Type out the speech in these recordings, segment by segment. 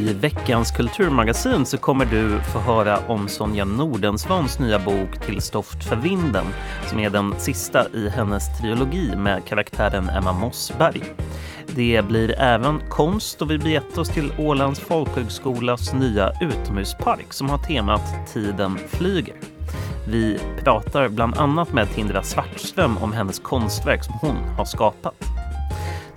I veckans kulturmagasin så kommer du få höra om Sonja Nordensvans nya bok Till stoft för vinden som är den sista i hennes trilogi med karaktären Emma Mossberg. Det blir även konst och vi begett oss till Ålands folkhögskolas nya utomhuspark som har temat Tiden flyger. Vi pratar bland annat med Tindra Svartström om hennes konstverk som hon har skapat.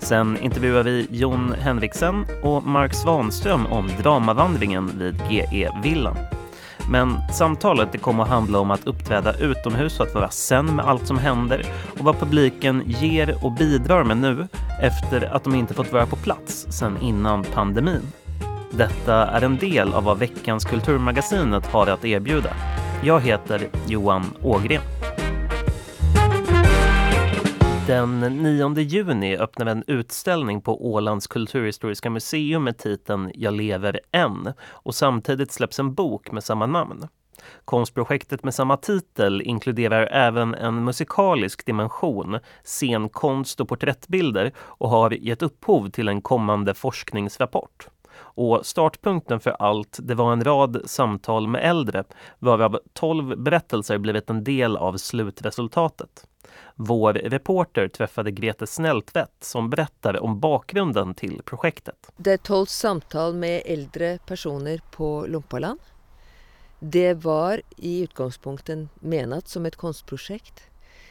Sen intervjuar vi Jon Henriksen och Mark Svanström om dramavandringen vid GE-villan. Men samtalet det kommer att handla om att uppträda utomhus och att vara sen med allt som händer och vad publiken ger och bidrar med nu efter att de inte fått vara på plats sen innan pandemin. Detta är en del av vad veckans Kulturmagasinet har att erbjuda. Jag heter Johan Ågren. Den 9 juni öppnar en utställning på Ålands kulturhistoriska museum med titeln Jag lever än och samtidigt släpps en bok med samma namn. Konstprojektet med samma titel inkluderar även en musikalisk dimension, scenkonst och porträttbilder och har gett upphov till en kommande forskningsrapport. Och startpunkten för allt, det var en rad samtal med äldre, varav 12 berättelser blivit en del av slutresultatet. Vår reporter träffade Grete Snelltvedt som berättar om bakgrunden till projektet. Det är 12 samtal med äldre personer på Lumpaland. Det var i utgångspunkten menat som ett konstprojekt.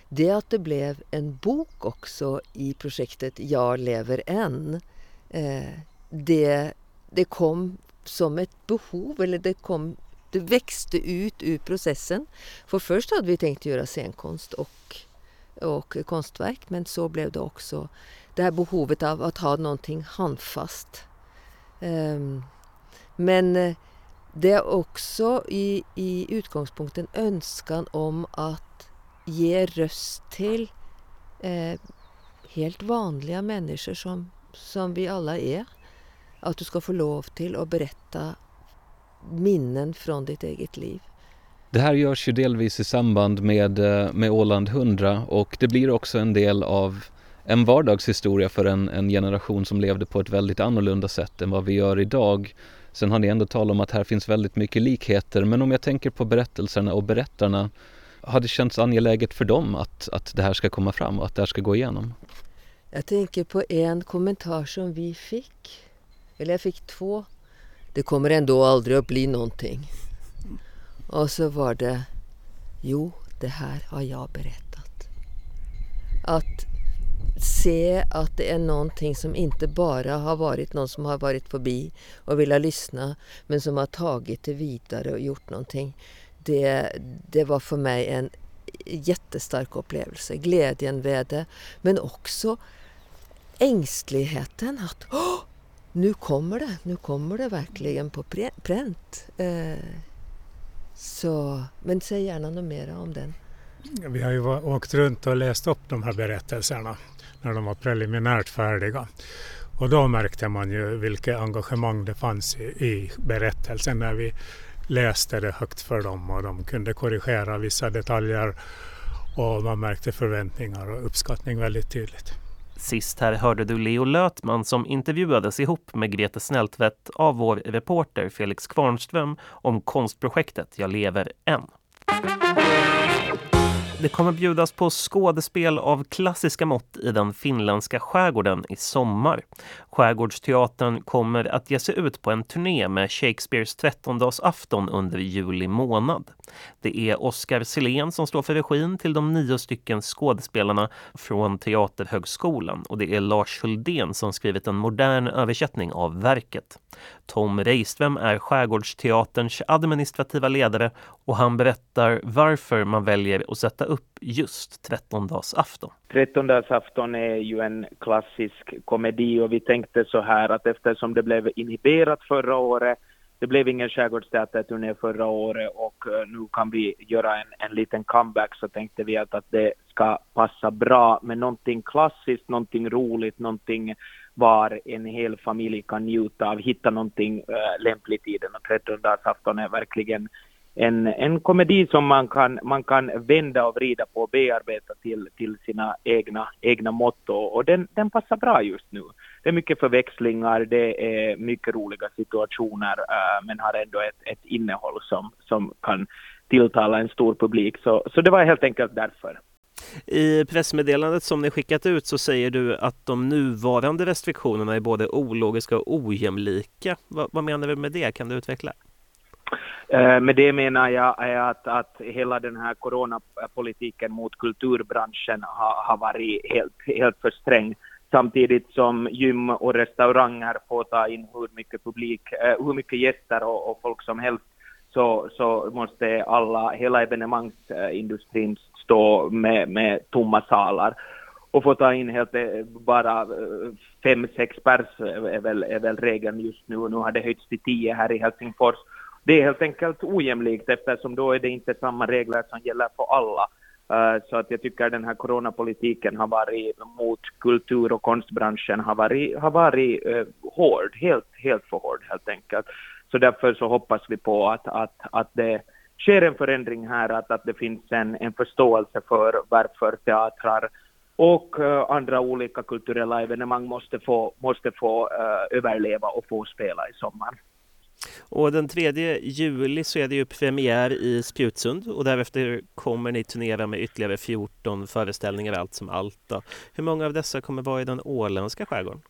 Det att det blev en bok också i projektet Jag lever än, eh, det, det kom som ett behov, eller det, kom, det växte ut ur processen. För först hade vi tänkt göra scenkonst och och konstverk men så blev det också det här behovet av att ha någonting handfast. Ehm, men eh, det är också i, i utgångspunkten önskan om att ge röst till eh, helt vanliga människor som, som vi alla är. Att du ska få lov till att berätta minnen från ditt eget liv. Det här görs ju delvis i samband med, eh, med Åland 100 och det blir också en del av en vardagshistoria för en, en generation som levde på ett väldigt annorlunda sätt än vad vi gör idag. Sen har ni ändå talat om att här finns väldigt mycket likheter men om jag tänker på berättelserna och berättarna har det känts angeläget för dem att, att det här ska komma fram och att det här ska gå igenom? Jag tänker på en kommentar som vi fick. Eller jag fick två. Det kommer ändå aldrig att bli någonting. Och så var det, jo, det här har jag berättat. Att se att det är någonting som inte bara har varit någon som har varit förbi och velat lyssna men som har tagit det vidare och gjort någonting. Det, det var för mig en jättestark upplevelse. Glädjen med det men också ängsligheten att nu kommer det, nu kommer det verkligen på pränt. Eh, så, men säg gärna något mer om den. Vi har ju åkt runt och läst upp de här berättelserna när de var preliminärt färdiga. Och då märkte man ju vilket engagemang det fanns i, i berättelsen när vi läste det högt för dem och de kunde korrigera vissa detaljer och man märkte förväntningar och uppskattning väldigt tydligt. Sist här hörde du Leo Lötman som intervjuades ihop med Grete Snältvedt av vår reporter Felix Kvarnström om konstprojektet Jag lever än. Det kommer bjudas på skådespel av klassiska mått i den finländska skärgården i sommar. Skärgårdsteatern kommer att ge sig ut på en turné med Shakespeares trettondagsafton under juli månad. Det är Oskar Silén som står för regin till de nio stycken skådespelarna från Teaterhögskolan och det är Lars Huldén som skrivit en modern översättning av verket. Tom Reiström är Skärgårdsteaterns administrativa ledare och han berättar varför man väljer att sätta upp upp just trettondagsafton. Trettondagsafton är ju en klassisk komedi och vi tänkte så här att eftersom det blev inhiberat förra året det blev ingen skärgårdsteaterturné förra året och eh, nu kan vi göra en, en liten comeback så tänkte vi att, att det ska passa bra med någonting klassiskt, någonting roligt, någonting var en hel familj kan njuta av, hitta någonting äh, lämpligt i den och trettondagsafton är verkligen en, en komedi som man kan, man kan vända och vrida på och bearbeta till, till sina egna, egna mått och, den, den passar bra just nu. det är mycket förväxlingar, det är mycket roliga situationer, uh, men har ändå ett, ett innehåll som, som kan tilltala en stor publik. Så, så det var helt enkelt därför. I pressmeddelandet som ni skickat ut så säger du att de nuvarande restriktionerna är både ologiska och ojämlika. Va, vad menar du med det? Kan du utveckla? Eh, med det menar jag är att, att hela den här coronapolitiken mot kulturbranschen har, har varit helt, helt för sträng. Samtidigt som gym och restauranger får ta in hur mycket publik, eh, hur mycket gäster och, och folk som helst så, så måste alla, hela evenemangsindustrin stå med, med tomma salar och få ta in helt eh, bara fem, sex pers är väl, är väl regeln just nu. Nu har det höjts till tio här i Helsingfors det är helt enkelt ojämlikt eftersom då är det inte samma regler som gäller för alla. Eh, så att jag tycker den här coronapolitiken har varit mot kultur och konstbranschen har varit, har varit eh, hård, helt, helt för hård helt enkelt. Så därför så hoppas vi på att, att, att det sker en förändring här, att, att det finns en, en förståelse för varför teatrar och uh, andra olika kulturella evenemang måste få, måste få överleva och få spela i sommar. Och den 3 juli så är det ju premiär i Spjutsund och därefter kommer ni turnera med ytterligare 14 föreställningar allt som allt. Då. Hur många av dessa kommer vara i den åländska skärgården?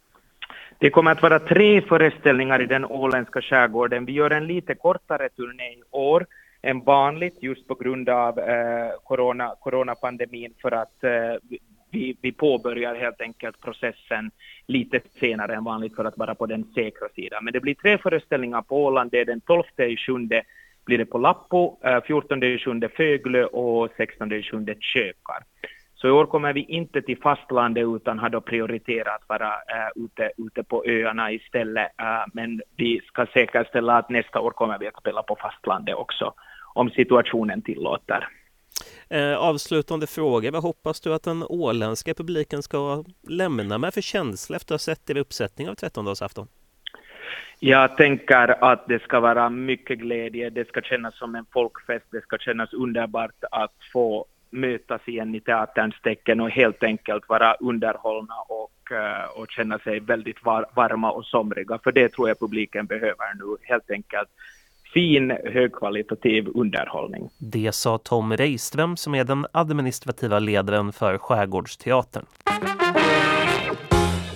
Det kommer att vara tre föreställningar i den åländska skärgården. Vi gör en lite kortare turné i år än vanligt just på grund av eh, corona, coronapandemin för att eh, vi, vi påbörjar helt enkelt processen lite senare än vanligt för att vara på den säkra sidan. Men det blir tre föreställningar på Åland. Det är den 12 sjunde blir det på Lappo, eh, 14 sjunde Föglö och 16 sjunde Kökar. Så i år kommer vi inte till fastlandet utan har då prioriterat att vara äh, ute, ute på öarna istället. Äh, men vi ska säkerställa att nästa år kommer vi att spela på fastlandet också, om situationen tillåter. Eh, avslutande fråga. Vad hoppas du att den åländska publiken ska lämna med för känsla efter att ha sett er uppsättning av trettondagsafton? Jag tänker att det ska vara mycket glädje, det ska kännas som en folkfest, det ska kännas underbart att få mötas igen i teaterns tecken och helt enkelt vara underhållna och, eh, och känna sig väldigt var, varma och somriga. För det tror jag publiken behöver nu, helt enkelt fin högkvalitativ underhållning. Det sa Tom Reiström som är den administrativa ledaren för Skärgårdsteatern.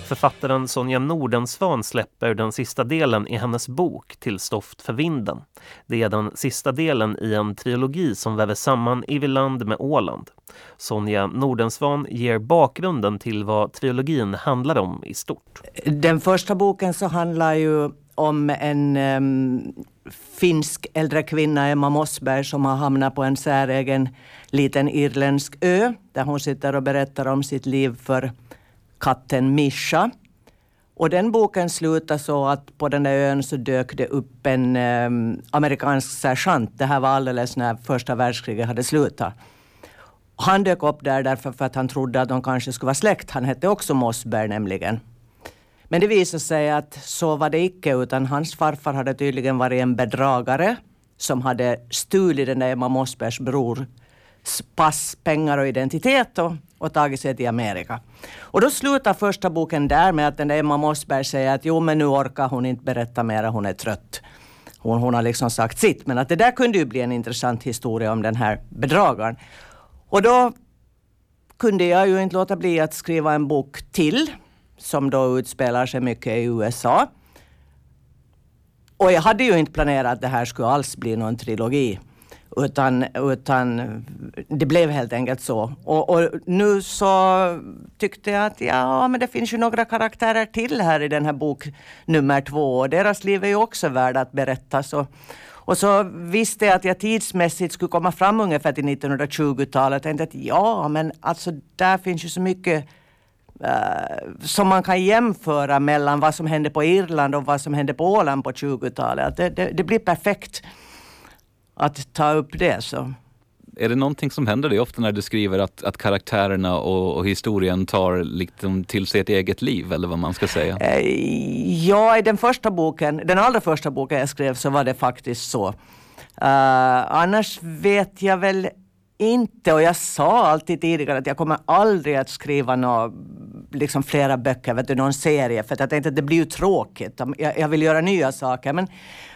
Författaren Sonja Nordensvan släpper den sista delen i hennes bok Till stoft för vinden. Det är den sista delen i en trilogi som väver samman Iviland med Åland. Sonja Nordensvan ger bakgrunden till vad trilogin handlar om i stort. Den första boken så handlar ju om en um, finsk äldre kvinna, Emma Mossberg, som har hamnat på en säregen liten irländsk ö, där hon sitter och berättar om sitt liv för katten Mischa. Och den boken slutar så att på den där ön så dök det upp en um, amerikansk sergeant. Det här var alldeles när första världskriget hade slutat. Han dök upp där därför för att han trodde att de kanske skulle vara släkt. Han hette också Mossberg nämligen. Men det visade sig att så var det icke, utan hans farfar hade tydligen varit en bedragare som hade stulit den där Emma Mossbergs brors pass, pengar och identitet och, och tagit sig till Amerika. Och då slutar första boken där med att den där Emma Mossberg säger att jo, men nu orkar hon inte berätta mera, hon är trött. Hon, hon har liksom sagt sitt, men att det där kunde ju bli en intressant historia om den här bedragaren. Och då kunde jag ju inte låta bli att skriva en bok till som då utspelar sig mycket i USA. Och jag hade ju inte planerat att det här skulle alls bli någon trilogi. Utan, utan det blev helt enkelt så. Och, och, nu så tyckte jag att ja, men det finns ju några karaktärer till här i den här bok nummer två. Och deras liv är ju också värda att berättas. Och, och så visste jag att jag tidsmässigt skulle komma fram ungefär till 1920-talet. Jag tänkte att ja, men alltså där finns ju så mycket Uh, som man kan jämföra mellan vad som hände på Irland och vad som hände på Åland på 20-talet. Det, det, det, blir perfekt att ta upp det. Så. Är det någonting som händer dig ofta när du skriver att, att karaktärerna och, och historien tar liksom till sig ett eget liv eller vad man ska säga? Uh, ja, i den första boken, den allra första boken jag skrev så var det faktiskt så. Uh, annars vet jag väl inte och jag sa alltid tidigare att jag kommer aldrig att skriva några liksom flera böcker, vet du, någon serie. För att jag tänkte att det blir ju tråkigt. Jag, jag vill göra nya saker. Men,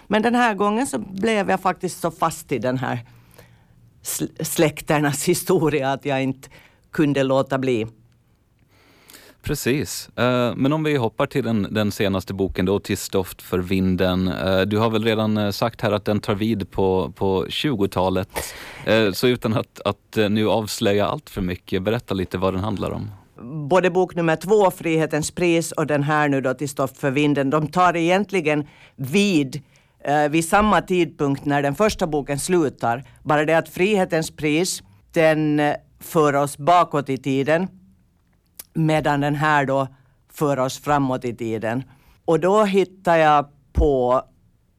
men den här gången så blev jag faktiskt så fast i den här släkternas historia att jag inte kunde låta bli. Precis. Eh, men om vi hoppar till den, den, senaste boken då, Till stoft för vinden. Eh, du har väl redan eh, sagt här att den tar vid på, på 20-talet. Så utan att, att nu avslöja allt för mycket, berätta lite vad den handlar om. Både bok nummer två, Frihetens pris, och den här nu då, Till stoft för vinden, de tar egentligen vid vid samma tidpunkt när den första boken slutar. Bara det att Frihetens pris, den för oss bakåt i tiden medan den här då för oss framåt i tiden. Och då hittar jag på,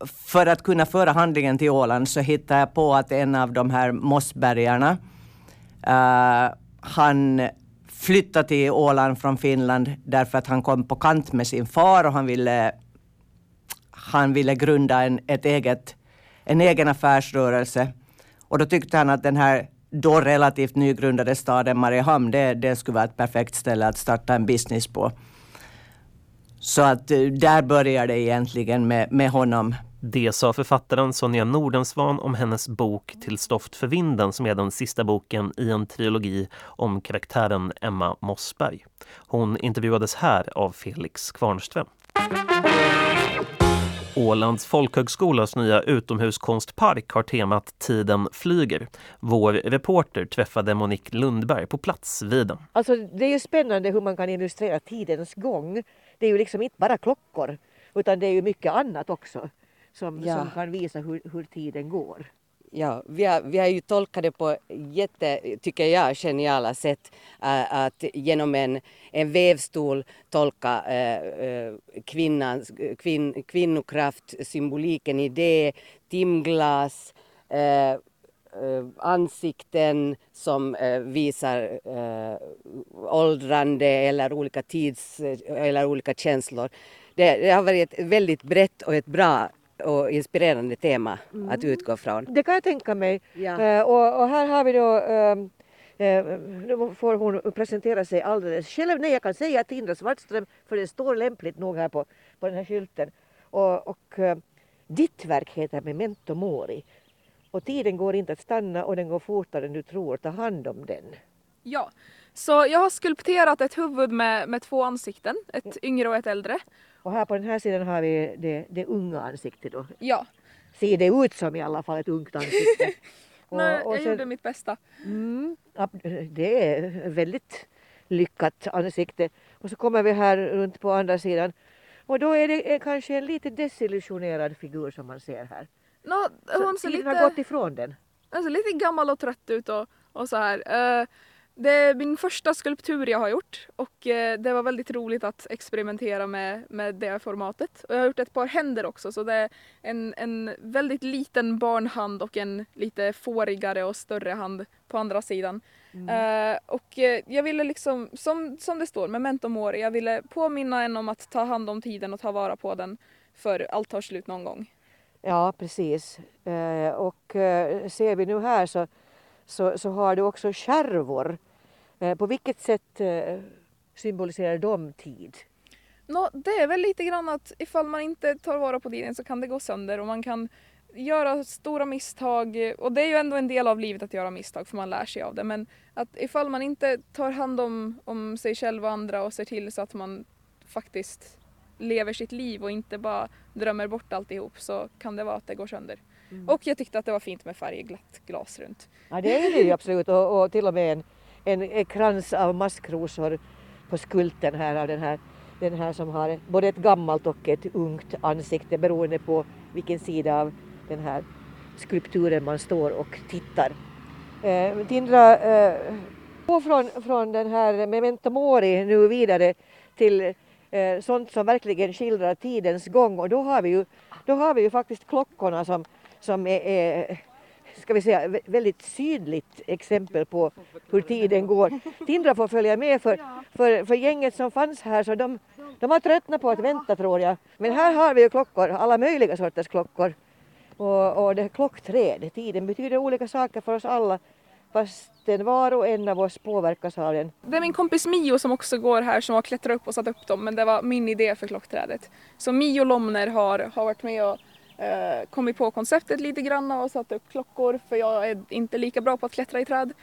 för att kunna föra handlingen till Åland, så hittar jag på att en av de här mossbergarna, uh, han flyttade till Åland från Finland därför att han kom på kant med sin far och han ville, han ville grunda en, ett eget, en egen affärsrörelse. Och då tyckte han att den här då relativt nygrundade staden Mariehamn, det, det skulle vara ett perfekt ställe att starta en business på. Så att eh, där börjar det egentligen med, med honom. Det sa författaren Sonja Nordensvan om hennes bok Till stoft för vinden som är den sista boken i en trilogi om karaktären Emma Mossberg. Hon intervjuades här av Felix Kvarnström. Ålands folkhögskolas nya utomhuskonstpark har temat Tiden flyger. Vår reporter träffade Monique Lundberg på plats vid den. Alltså, det är ju spännande hur man kan illustrera tidens gång. Det är ju liksom inte bara klockor utan det är ju mycket annat också som, ja. som kan visa hur, hur tiden går. Ja, vi har, vi har ju tolkat det på jätte, tycker jag, geniala sätt. Äh, att genom en, en vävstol tolka äh, äh kvinnans, kvin, kvinnokraft, symboliken i det, timglas, äh, äh ansikten som äh, visar åldrande eller olika tids eller olika känslor. Det, det har varit ett väldigt brett och ett bra och inspirerande tema mm. att utgå från. Det kan jag tänka mig. Ja. Uh, och, och, här har vi då uh, nu får hon presentera sig alldeles själv. Nej, jag kan säga Tindra Svartström för det står lämpligt nog här på, på den här skylten. Och, och uh, ditt verk heter Memento Mori. Och tiden går inte att stanna och den går fortare än du tror. Ta hand om den. Ja, så jag har skulpterat ett huvud med, med två ansikten, ett yngre och ett äldre. Och här på den här sidan har vi det, det unga ansiktet då. Ja. Ser det ut som i alla fall ett ungt ansikte? och, Nej, jag sen, gjorde mitt bästa. Mm, det är väldigt lyckat ansikte. Och så kommer vi här runt på andra sidan. Och då är det kanske en lite desillusionerad figur som man ser här. No, hon ser lite, har gått ifrån den. Hon ser lite gammal och trött ut och, och så här. Uh, det är min första skulptur jag har gjort och eh, det var väldigt roligt att experimentera med, med det formatet. Och jag har gjort ett par händer också så det är en, en väldigt liten barnhand och en lite fårigare och större hand på andra sidan. Mm. Uh, och uh, jag ville liksom, som, som det står, memento mori, jag ville påminna en om att ta hand om tiden och ta vara på den för allt tar slut någon gång. Ja precis. Uh, och ser vi nu här så så, så har du också skärvor. Eh, på vilket sätt eh, symboliserar de tid? No, det är väl lite grann att ifall man inte tar vara på tiden så kan det gå sönder och man kan göra stora misstag och det är ju ändå en del av livet att göra misstag för man lär sig av det men att ifall man inte tar hand om, om sig själv och andra och ser till så att man faktiskt lever sitt liv och inte bara drömmer bort alltihop så kan det vara att det går sönder. Mm. Och jag tyckte att det var fint med färgglatt glas runt. Ja det är det ju absolut och, och till och med en, en, en krans av maskrosor på skulten här av den här, den här som har både ett gammalt och ett ungt ansikte beroende på vilken sida av den här skulpturen man står och tittar. Eh, Tindra, eh, gå från, från den här Memento Mori nu vidare till eh, sånt som verkligen skildrar tidens gång och då har vi ju, då har vi ju faktiskt klockorna som som är, är ska vi säga, väldigt sydligt exempel på hur tiden går. Tindra får följa med för, för, för gänget som fanns här så de, de har tröttnat på att vänta tror jag. Men här har vi ju klockor, alla möjliga sorters klockor. Och, och det är klockträd, tiden betyder olika saker för oss alla. fastän var och en av oss påverkas av den. Det är min kompis Mio som också går här som har klättrat upp och satt upp dem men det var min idé för klockträdet. Så Mio Lomner har, har varit med och eh, kommit på konceptet lite grann och satt upp klockor för jag är inte lika bra på att klättra i träd.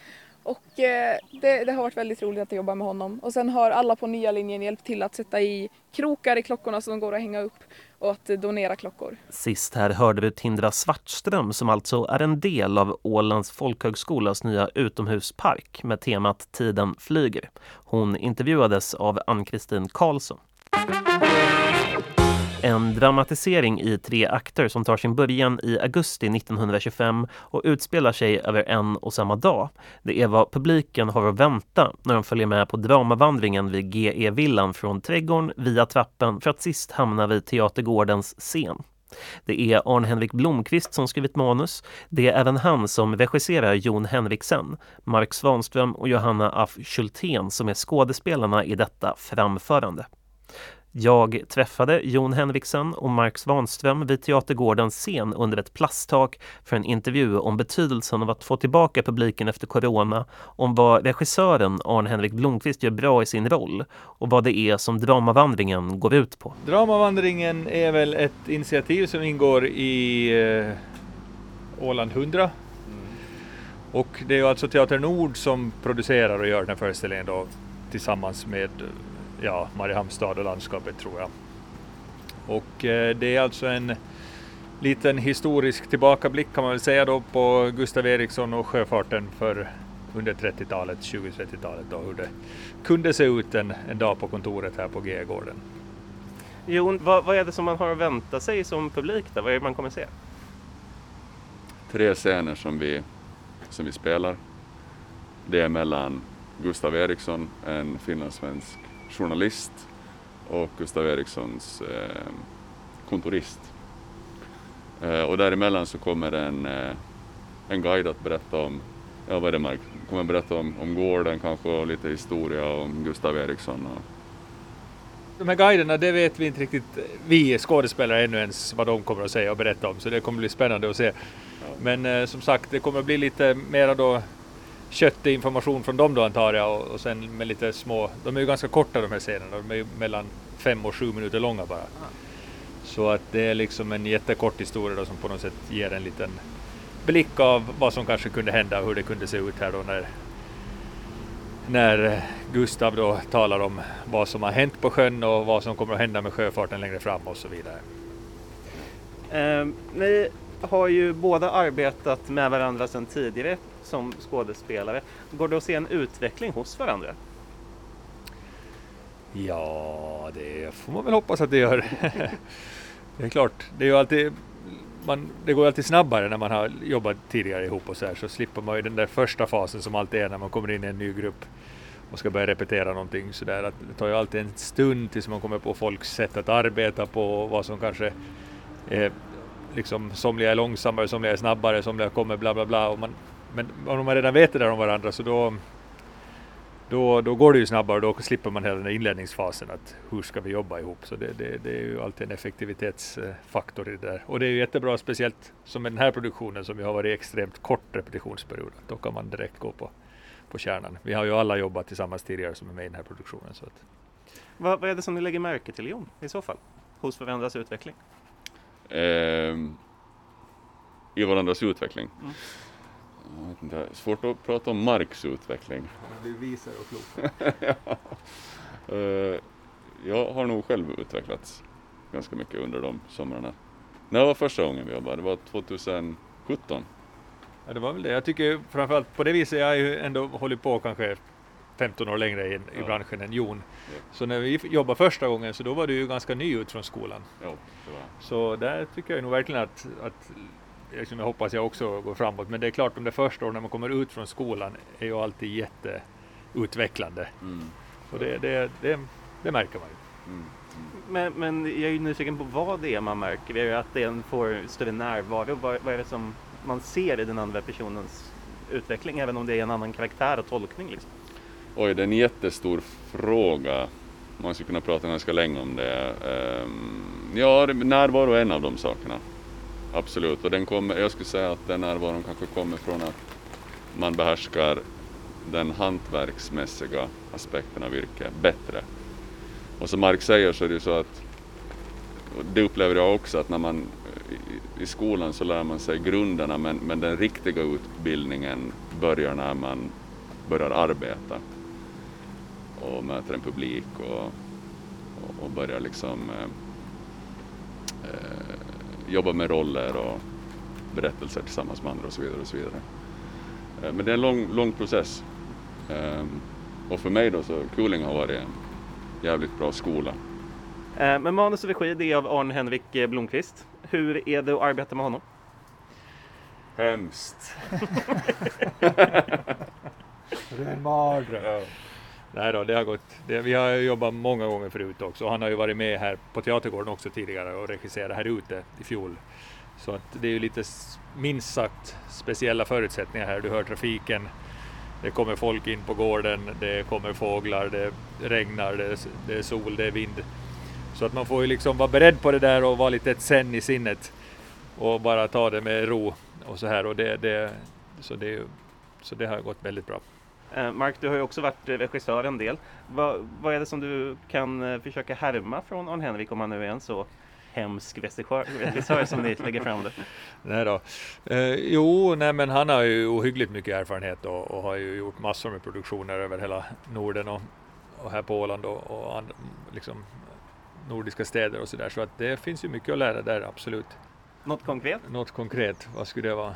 Och eh, det, det, har varit väldigt roligt att jobba med honom. Och sen har alla på nya linjen hjälpt till att sätta i krokar i klockorna som går att hänga upp och att donera klockor. Sist här hörde vi Tindra Svartström som alltså är en del av Ålands folkhögskolas nya utomhuspark med temat Tiden flyger. Hon intervjuades av Ann-Kristin Karlsson. En dramatisering i tre akter som tar sin början i augusti 1925 och utspelar sig över en och samma dag. Det är vad publiken har att vänta när de följer med på dramavandringen vid GE-villan från trädgården via trappen för att sist hamna vid Teatergårdens scen. Det är Arn-Henrik Blomqvist som skrivit manus. Det är även han som regisserar Jon Henriksen, Mark Svanström och Johanna af Schultén som är skådespelarna i detta framförande. Jag träffade Jon Henriksen och Mark Svanström vid Teatergårdens scen under ett plasttak för en intervju om betydelsen av att få tillbaka publiken efter corona, om vad regissören Arn-Henrik Blomqvist gör bra i sin roll och vad det är som Dramavandringen går ut på. Dramavandringen är väl ett initiativ som ingår i eh, Åland 100 mm. och det är alltså Teater Nord som producerar och gör den här föreställningen då tillsammans med ja, Mariehamns stad och landskapet tror jag. Och eh, det är alltså en liten historisk tillbakablick kan man väl säga då på Gustav Eriksson och sjöfarten för under 30-talet, 20-30-talet då, hur det kunde se ut en, en dag på kontoret här på G-gården. Jon, vad, vad, är det som man har att vänta sig som publik då? Vad är det man kommer se? Tre scener som vi, som vi spelar. Det är mellan Gustav Eriksson, en finlandssvensk journalist och Gustav Erikssons eh, kontorist. Eh, och däremellan så kommer en, eh, en guide att berätta om, ja vad är det Mark, kommer berätta om, om gården kanske och lite historia om Gustav Eriksson. Och... De här guiderna, det vet vi inte riktigt, vi skådespelare ännu ens vad de kommer att säga och berätta om, så det kommer bli spännande att se. Men eh, som sagt, det kommer bli lite mera då köttig information från dem då antar jag och, och sen med lite små, de är ju ganska korta de här scenerna, de är ju mellan fem och sju minuter långa bara. Så att det är liksom en jättekort historia då som på något sätt ger en liten blick av vad som kanske kunde hända och hur det kunde se ut här då när, när Gustav då talar om vad som har hänt på sjön och vad som kommer att hända med sjöfarten längre fram och så vidare. Eh, ni har ju båda arbetat med varandra sedan tidigare som skådespelare. Går det att se en utveckling hos varandra? Ja, det får man väl hoppas att det gör. det är klart, det är ju alltid man, det går alltid snabbare när man har jobbat tidigare ihop och så här så slipper man ju den där första fasen som alltid är när man kommer in i en ny grupp och ska börja repetera någonting sådär. Att det tar ju alltid en stund tills man kommer på folks sätt att arbeta på vad som kanske är liksom somliga är långsammare, somliga är snabbare, somliga kommer bla bla bla och man, men om man redan vet det där om varandra så då, då, då går det ju snabbare och då slipper man hela den inledningsfasen att hur ska vi jobba ihop? Så det, det, det är ju alltid en effektivitetsfaktor i det där. Och det är ju jättebra, speciellt som med den här produktionen som ju har varit extremt kort repetitionsperiod. Då kan man direkt gå på, på kärnan. Vi har ju alla jobbat tillsammans tidigare som är med i den här produktionen. Så att. Vad, vad är det som ni lägger märke till Jon, i så fall, hos Förvändras utveckling? Eh, I varandras utveckling? Mm jag vet inte, svårt att prata om Marks utveckling. Du visar och klok. ja. uh, jag har nog själv utvecklats ganska mycket under de somrarna. När var första gången vi jobbade? Det var 2017. Ja, det var väl det. Jag tycker framförallt på det viset, jag har ju ändå hållit på kanske 15 år längre i, ja. i branschen än Jon. Ja. Så när vi jobbade första gången så då var du ju ganska ny ut från skolan. Ja, så där tycker jag nog verkligen att, att liksom jag hoppas jag också går framåt. Men det är klart, de där första åren när man kommer ut från skolan är ju alltid jätteutvecklande. Mm. Och det, det, det, det, märker man ju. Mm. Men, men jag är ju nyfiken på vad det är man märker. Är det att den får större närvaro? Vad, vad är det som man ser i den andra personens utveckling, även om det är en annan karaktär och tolkning? Liksom? Oj, det är en jättestor fråga. Man skulle kunna prata ganska länge om det. Ehm, ja, närvaro är en av de sakerna. Absolut, och den kommer, jag skulle säga att den närvaron kanske kommer från att man behärskar den hantverksmässiga aspekten av yrket bättre. Och som Mark säger så är det ju så att, och det upplever jag också, att när man i, i skolan så lär man sig grunderna men, men den riktiga utbildningen börjar när man börjar arbeta och möter en publik och, och, och börjar liksom eh, eh, jobba med roller och berättelser tillsammans med andra och så vidare. Och så vidare. Eh, men det är en lång, lång process. Eh, och för mig då så Cooling har varit en jävligt bra skola. Eh, men manus och regi det är av Arne Henrik eh, Blomqvist. Hur är det att arbeta med honom? Hemskt. det är en mardröm. Nej då, det har gått. Det, vi har jobbat många gånger förut också han har ju varit med här på Teatergården också tidigare och regisserat här ute i fjol. Så att det är ju lite minst sagt speciella förutsättningar här. Du hör trafiken, det kommer folk in på gården, det kommer fåglar, det regnar, det är, det är sol, det är vind. Så att man får ju liksom vara beredd på det där och vara lite ett sen i sinnet och bara ta det med ro och så här. Och det, det, så, det, så det har gått väldigt bra. Eh, Mark, du har ju också varit regissör en del. Vad, vad är det som du kan eh, försöka härma från Arne Henrik om han nu är en så hemsk regissör som ni lägger fram det? Nej då. Eh, jo, nej men han har ju ohyggligt mycket erfarenhet och, och, har ju gjort massor med produktioner över hela Norden och, och här på Åland och, och and, liksom, nordiska städer och sådär. Så att det finns ju mycket att lära där, absolut. Något konkret? Något konkret, vad skulle det vara?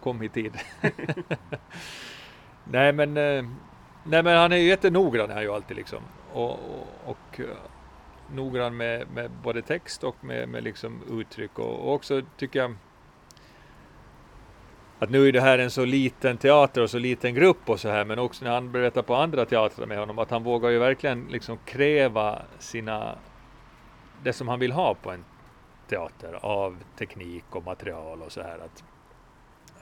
Kom i tid. nej, men, eh, nej men han är ju jättenoggrann, är ju alltid liksom. Och, och, och eh, noggrann med, med både text och med, med liksom uttryck och, och också tycker jag att nu är det här en så liten teater och så liten grupp och så här, men också när han berättar på andra teatrar med honom, att han vågar ju verkligen liksom kräva sina, det som han vill ha på en teater av teknik och material och så här. Att,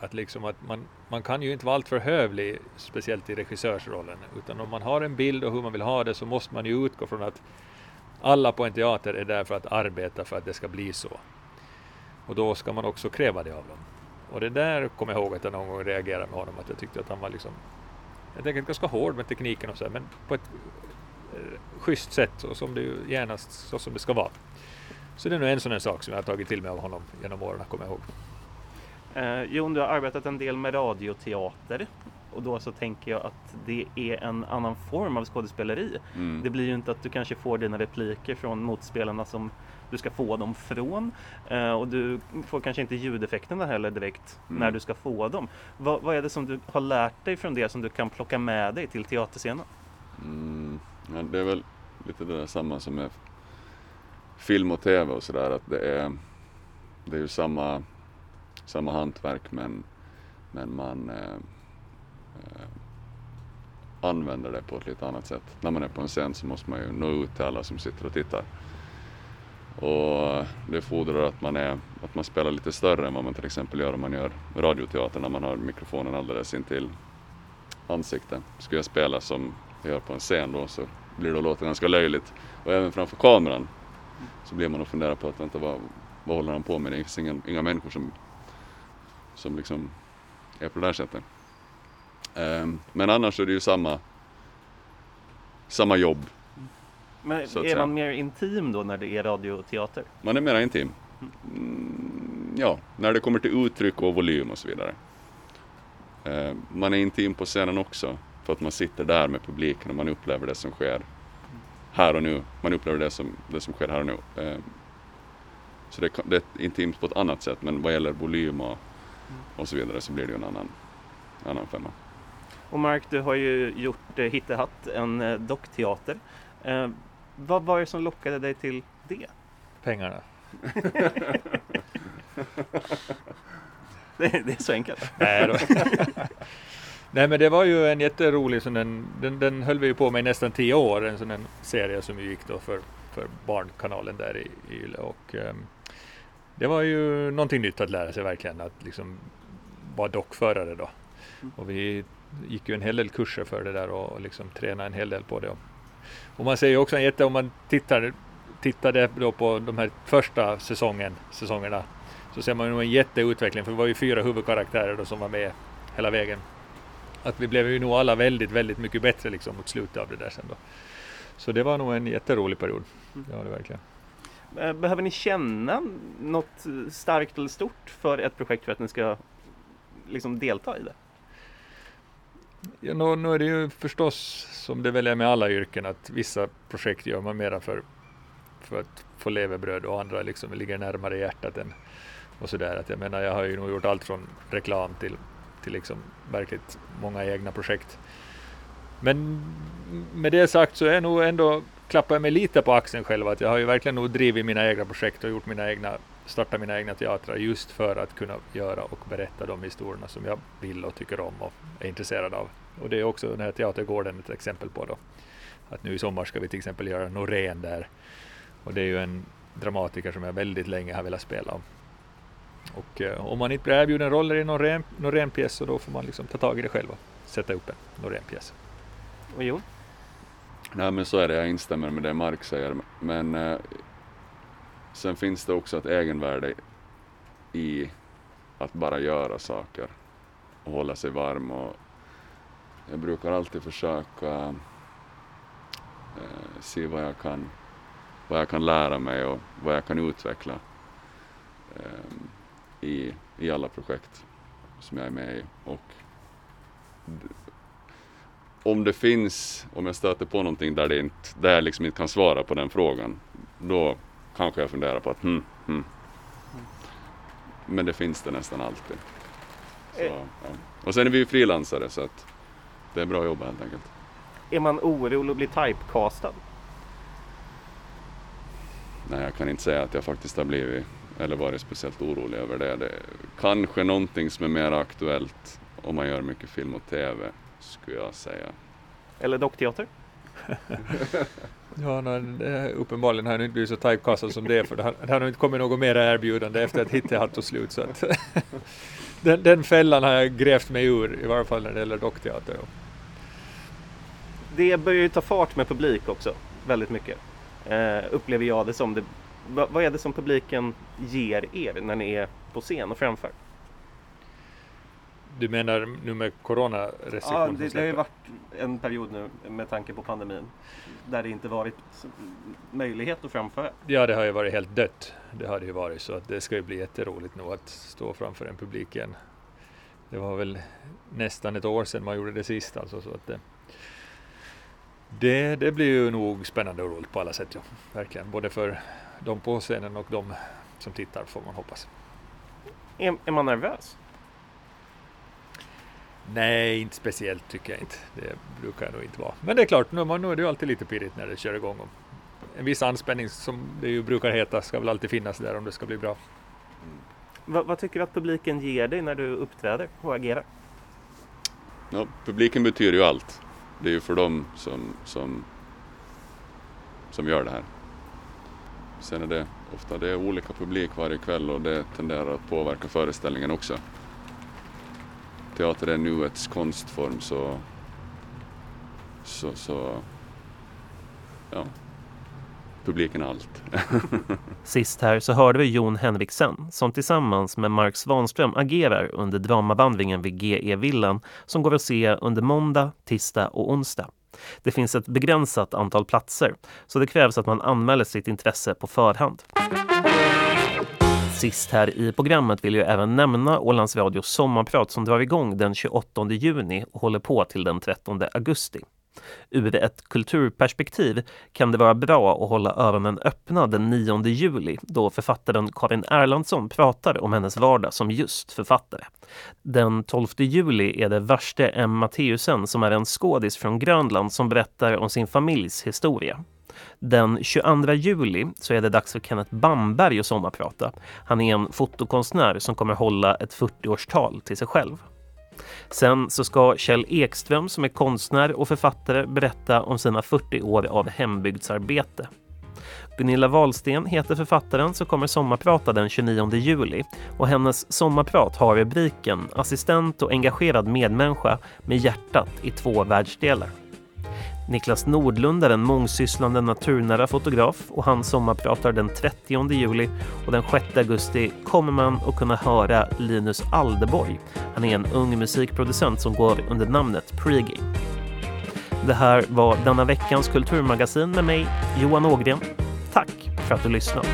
att, liksom att man, man kan ju inte vara alltför hövlig, speciellt i regissörsrollen, utan om man har en bild och hur man vill ha det så måste man ju utgå från att alla på en teater är där för att arbeta för att det ska bli så. Och då ska man också kräva det av dem. Och det där kommer jag ihåg att jag någon gång reagerade med honom, att jag tyckte att han var liksom, jag tänker ganska hård med tekniken och så, men på ett eh, schysst sätt och som det ju genast så som det ska vara. Så det är nog en sån här sak som jag har tagit till mig av honom genom åren, kommer jag ihåg. Eh, Jon, du har arbetat en del med radioteater och då så tänker jag att det är en annan form av skådespeleri. Mm. Det blir ju inte att du kanske får dina repliker från motspelarna som du ska få dem från eh, och du får kanske inte ljudeffekterna heller direkt mm. när du ska få dem. Va, vad är det som du har lärt dig från det som du kan plocka med dig till teaterscenen? Mm. Ja, det är väl lite det där samma som med film och tv och sådär att det är, det är ju samma, samma hantverk men, men man eh, eh, använder det på ett lite annat sätt. När man är på en scen så måste man ju nå ut till alla som sitter och tittar. Och det fordrar att man, är, att man spelar lite större än vad man till exempel gör om man gör radioteater när man har mikrofonen alldeles intill ansiktet. Skulle jag spela som jag gör på en scen då så blir det att låta ganska löjligt. Och även framför kameran så blir man och funderar på att vänta vad, vad håller han på med? Det finns inga, inga människor som, som liksom är på det där sättet. Um, men annars är det ju samma, samma jobb. Men är säga. man mer intim då när det är radioteater? Man är mer intim. Mm, ja, när det kommer till uttryck och volym och så vidare. Uh, man är intim på scenen också för att man sitter där med publiken och man upplever det som sker här och nu. Man upplever det som, det som sker här och nu. Uh, så det, det, är intimt på ett annat sätt men vad gäller volym och, och så vidare så blir det ju en annan, annan femma. Och Mark, du har ju gjort eh, Hittehatt, en eh, dockteater. Eh, vad var det som lockade dig till det? Pengarna. det, det, är så enkelt. Nej, Nej men det var ju en jätterolig, sån den, den, den höll vi ju på med i nästan tio år, en sån en serie som gick då för, för Barnkanalen där i, i Yle. Och, um, det var ju någonting nytt att lära sig verkligen, att liksom vara dockförare då. Mm. Och vi gick ju en hel del kurser för det där och liksom tränade en hel del på det. Och man ser ju också en jätte, om man tittar, tittade då på de här första säsongen, säsongerna så ser man ju en jätteutveckling för det var ju fyra huvudkaraktärer då som var med hela vägen. att vi blev ju nog alla väldigt, väldigt mycket bättre liksom mot slutet av det där sen då. Så det var nog en jätterolig period. Mm. Det var det verkligen. Eh, behöver ni känna något starkt eller stort för ett projekt för att ni ska liksom delta i det? Ja, nu, nu är det ju förstås som det väl är med alla yrken att vissa projekt gör man mera för, för att få levebröd och andra liksom ligger närmare hjärtat än och sådär. Att jag menar, jag har ju nog gjort allt från reklam till, till liksom verkligt många egna projekt. Men med det sagt så är nog ändå klappar jag mig lite på axeln själv att jag har ju verkligen nog drivit mina egna projekt och gjort mina egna, startat mina egna teatrar just för att kunna göra och berätta de historierna som jag vill och tycker om och är intresserad av. Och det är också den här Teatergården ett exempel på då. Att nu i sommar ska vi till exempel göra Norén där. Och det är ju en dramatiker som jag väldigt länge har velat spela om. Och eh, om man inte blir erbjuden roller i någon Norén-pjäs så då får man liksom ta tag i det själv och sätta upp en Norén-pjäs. Och jo? Nej men så är det, jag instämmer med det Mark säger. Men eh, sen finns det också ett egenvärde i att bara göra saker och hålla sig varm. Och jag brukar alltid försöka eh, se vad jag, kan, vad jag kan lära mig och vad jag kan utveckla eh, i, i alla projekt som jag är med i. Och om det finns, om jag stöter på någonting där, det inte, där jag liksom inte kan svara på den frågan, då kanske jag funderar på att hmm, hmm. Men det finns det nästan alltid. Så, ja. Och sen är vi ju frilansare så att det är bra jobb helt enkelt. Är man orolig att bli typecastad? Nej, jag kan inte säga att jag faktiskt har blivit eller varit speciellt orolig över det. det är kanske någonting som är mer aktuellt om man gör mycket film och TV skulle jag säga. Eller dockteater? ja, uppenbarligen har jag inte blivit så typecastad som det för det har, det har nog inte kommit något mer erbjudande efter att Hittehatt tog slut. Så att den, den fällan har jag grävt mig ur, i varje fall när det gäller dockteater. Det börjar ju ta fart med publik också, väldigt mycket. Uh, upplever jag det som. Det, vad, vad är det som publiken ger er när ni är på scen och framför? Du menar nu med coronarestriktioner? Ja, det, det har ju varit en period nu med tanke på pandemin där det inte varit möjlighet att framföra. Ja, det har ju varit helt dött. Det har det ju varit så att det ska ju bli jätteroligt nog att stå framför en publik igen. Det var väl nästan ett år sedan man gjorde det sist alltså så att det, det, det blir ju nog spännande och roligt på alla sätt. Ja. Verkligen, både för de på scenen och de som tittar får man hoppas. Är, är man nervös? Nej, inte speciellt tycker jag inte. Det brukar jag nog inte vara. Men det är klart, nu, nu är det ju alltid lite pirrigt när det kör igång. En viss anspänning som det ju brukar heta ska väl alltid finnas där om det ska bli bra. Mm. Vad, vad, tycker du att publiken ger dig när du uppträder och agerar? Ja, publiken betyder ju allt. Det är ju för dem som, som, som gör det här. Sen är det ofta det är olika publik varje kväll och det tenderar att påverka föreställningen också teater är nuets konstform så, så, så ja, publiken är allt. Sist här så hörde vi Jon Henriksen som tillsammans med Mark Svanström agerar under dramavandringen vid GE-villan som går att se under måndag, tisdag och onsdag. Det finns ett begränsat antal platser så det krävs att man anmäler sitt intresse på förhand. Sist här i programmet vill jag även nämna Ålands Radios sommarprat som drar igång den 28 juni och håller på till den 13 augusti. Ur ett kulturperspektiv kan det vara bra att hålla öronen öppna den 9 juli då författaren Karin Erlandsson pratar om hennes vardag som just författare. Den 12 juli är det Värste M. Matteusen som är en skådis från Grönland som berättar om sin familjs historia. Den 22 juli så är det dags för Kenneth Bamberg att sommarprata. Han är en fotokonstnär som kommer hålla ett 40-årstal till sig själv. Sen så ska Kjell Ekström som är konstnär och författare berätta om sina 40 år av hembygdsarbete. Gunilla Wahlsten heter författaren som kommer sommarprata den 29 juli och hennes sommarprat har rubriken Assistent och engagerad medmänniska med hjärtat i två världsdelar. Niklas Nordlund är en mångsysslande naturnära fotograf och han sommarpratar den 30 juli och den 6 augusti kommer man att kunna höra Linus Aldeborg. Han är en ung musikproducent som går under namnet Preegi. Det här var denna veckans kulturmagasin med mig, Johan Ågren. Tack för att du lyssnat.